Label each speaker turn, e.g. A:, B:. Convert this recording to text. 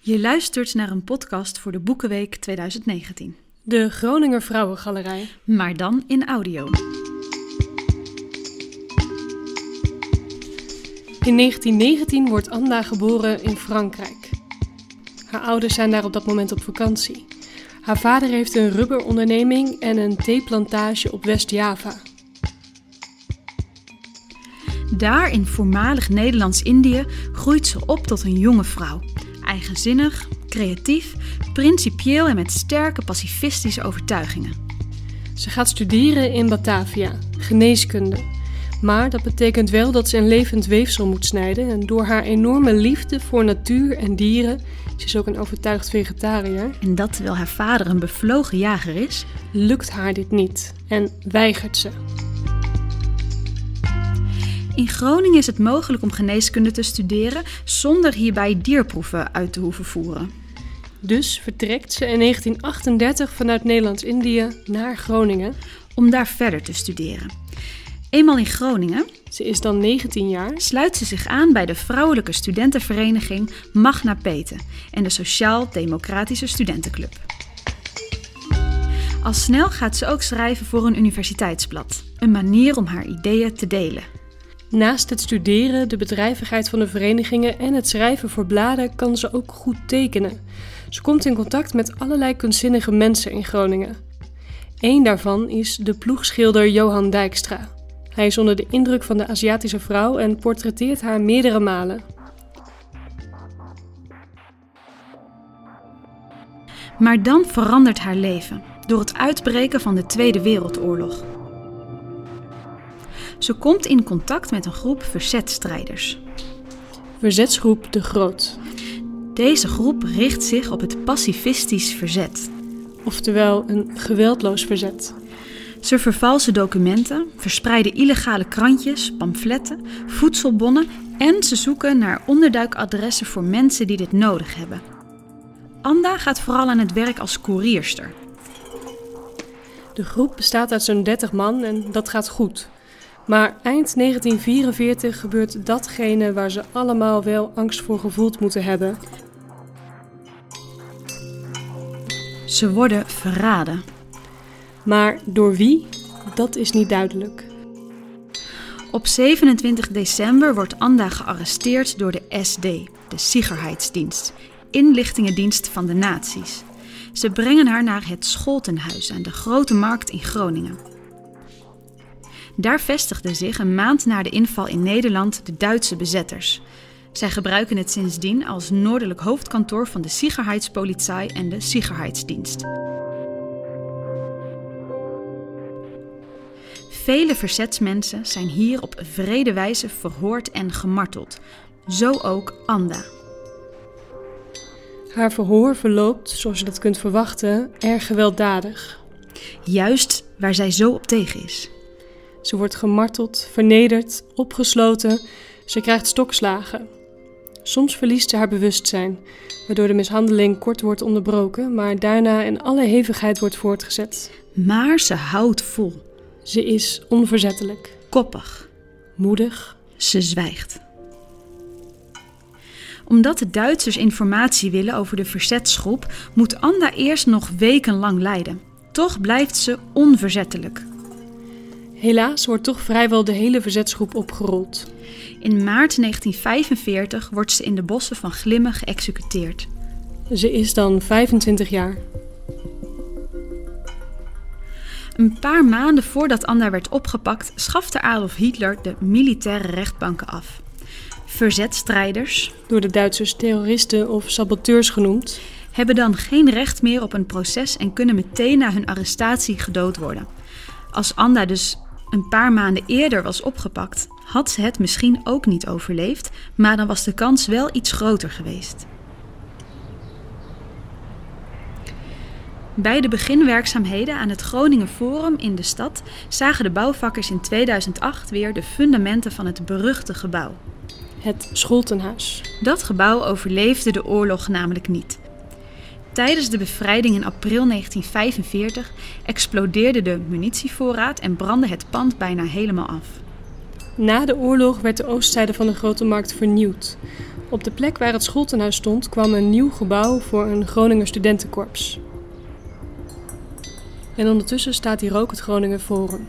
A: Je luistert naar een podcast voor de Boekenweek 2019.
B: De Groninger Vrouwengalerij.
A: Maar dan in audio.
B: In 1919 wordt Anna geboren in Frankrijk. Haar ouders zijn daar op dat moment op vakantie. Haar vader heeft een rubberonderneming en een theeplantage op West-Java.
A: Daar in voormalig Nederlands-Indië groeit ze op tot een jonge vrouw. Eigenzinnig, creatief, principieel en met sterke pacifistische overtuigingen.
B: Ze gaat studeren in Batavia, geneeskunde. Maar dat betekent wel dat ze een levend weefsel moet snijden. En door haar enorme liefde voor natuur en dieren, ze is ook een overtuigd vegetariër,
A: En dat terwijl haar vader een bevlogen jager is.
B: lukt haar dit niet en weigert ze.
A: In Groningen is het mogelijk om geneeskunde te studeren zonder hierbij dierproeven uit te hoeven voeren.
B: Dus vertrekt ze in 1938 vanuit Nederlands-Indië naar Groningen.
A: Om daar verder te studeren. Eenmaal in Groningen
B: Ze is dan 19 jaar.
A: sluit ze zich aan bij de vrouwelijke studentenvereniging Magna Peten en de Sociaal-Democratische Studentenclub. Al snel gaat ze ook schrijven voor een universiteitsblad, een manier om haar ideeën te delen.
B: Naast het studeren, de bedrijvigheid van de verenigingen en het schrijven voor bladen kan ze ook goed tekenen. Ze komt in contact met allerlei kunstzinnige mensen in Groningen. Eén daarvan is de ploegschilder Johan Dijkstra. Hij is onder de indruk van de Aziatische vrouw en portretteert haar meerdere malen.
A: Maar dan verandert haar leven door het uitbreken van de Tweede Wereldoorlog. Ze komt in contact met een groep verzetstrijders.
B: Verzetsgroep De Groot.
A: Deze groep richt zich op het pacifistisch verzet.
B: Oftewel een geweldloos verzet.
A: Ze vervalsen documenten, verspreiden illegale krantjes, pamfletten, voedselbonnen en ze zoeken naar onderduikadressen voor mensen die dit nodig hebben. Anda gaat vooral aan het werk als koerierster.
B: De groep bestaat uit zo'n 30 man en dat gaat goed. Maar eind 1944 gebeurt datgene waar ze allemaal wel angst voor gevoeld moeten hebben.
A: Ze worden verraden.
B: Maar door wie? Dat is niet duidelijk.
A: Op 27 december wordt Anda gearresteerd door de SD, de Sicherheidsdienst, inlichtingendienst van de nazi's. Ze brengen haar naar het Scholtenhuis aan de Grote Markt in Groningen. Daar vestigden zich een maand na de inval in Nederland de Duitse bezetters. Zij gebruiken het sindsdien als noordelijk hoofdkantoor van de Sicherheidspolizei en de Sicherheidsdienst. Vele verzetsmensen zijn hier op vrede wijze verhoord en gemarteld. Zo ook Anda.
B: Haar verhoor verloopt, zoals je dat kunt verwachten, erg gewelddadig.
A: Juist waar zij zo op tegen is.
B: Ze wordt gemarteld, vernederd, opgesloten. Ze krijgt stokslagen. Soms verliest ze haar bewustzijn, waardoor de mishandeling kort wordt onderbroken, maar daarna in alle hevigheid wordt voortgezet.
A: Maar ze houdt vol.
B: Ze is onverzettelijk,
A: Koppig.
B: moedig.
A: Ze zwijgt. Omdat de Duitsers informatie willen over de verzetsgroep, moet Anda eerst nog wekenlang lijden. Toch blijft ze onverzettelijk.
B: Helaas wordt toch vrijwel de hele verzetsgroep opgerold.
A: In maart 1945 wordt ze in de bossen van Glimmen geëxecuteerd.
B: Ze is dan 25 jaar.
A: Een paar maanden voordat Anda werd opgepakt, schafte Adolf Hitler de militaire rechtbanken af. Verzetstrijders
B: Door de Duitsers terroristen of saboteurs genoemd.
A: hebben dan geen recht meer op een proces en kunnen meteen na hun arrestatie gedood worden. Als Anda dus een paar maanden eerder was opgepakt, had ze het misschien ook niet overleefd, maar dan was de kans wel iets groter geweest. Bij de beginwerkzaamheden aan het Groningen Forum in de stad zagen de bouwvakkers in 2008 weer de fundamenten van het beruchte gebouw.
B: Het Scholtenhuis.
A: Dat gebouw overleefde de oorlog namelijk niet. Tijdens de bevrijding in april 1945 explodeerde de munitievoorraad en brandde het pand bijna helemaal af.
B: Na de oorlog werd de oostzijde van de Grote Markt vernieuwd. Op de plek waar het schooltenhuis stond kwam een nieuw gebouw voor een Groninger studentenkorps. En ondertussen staat hier ook het Groninger Forum.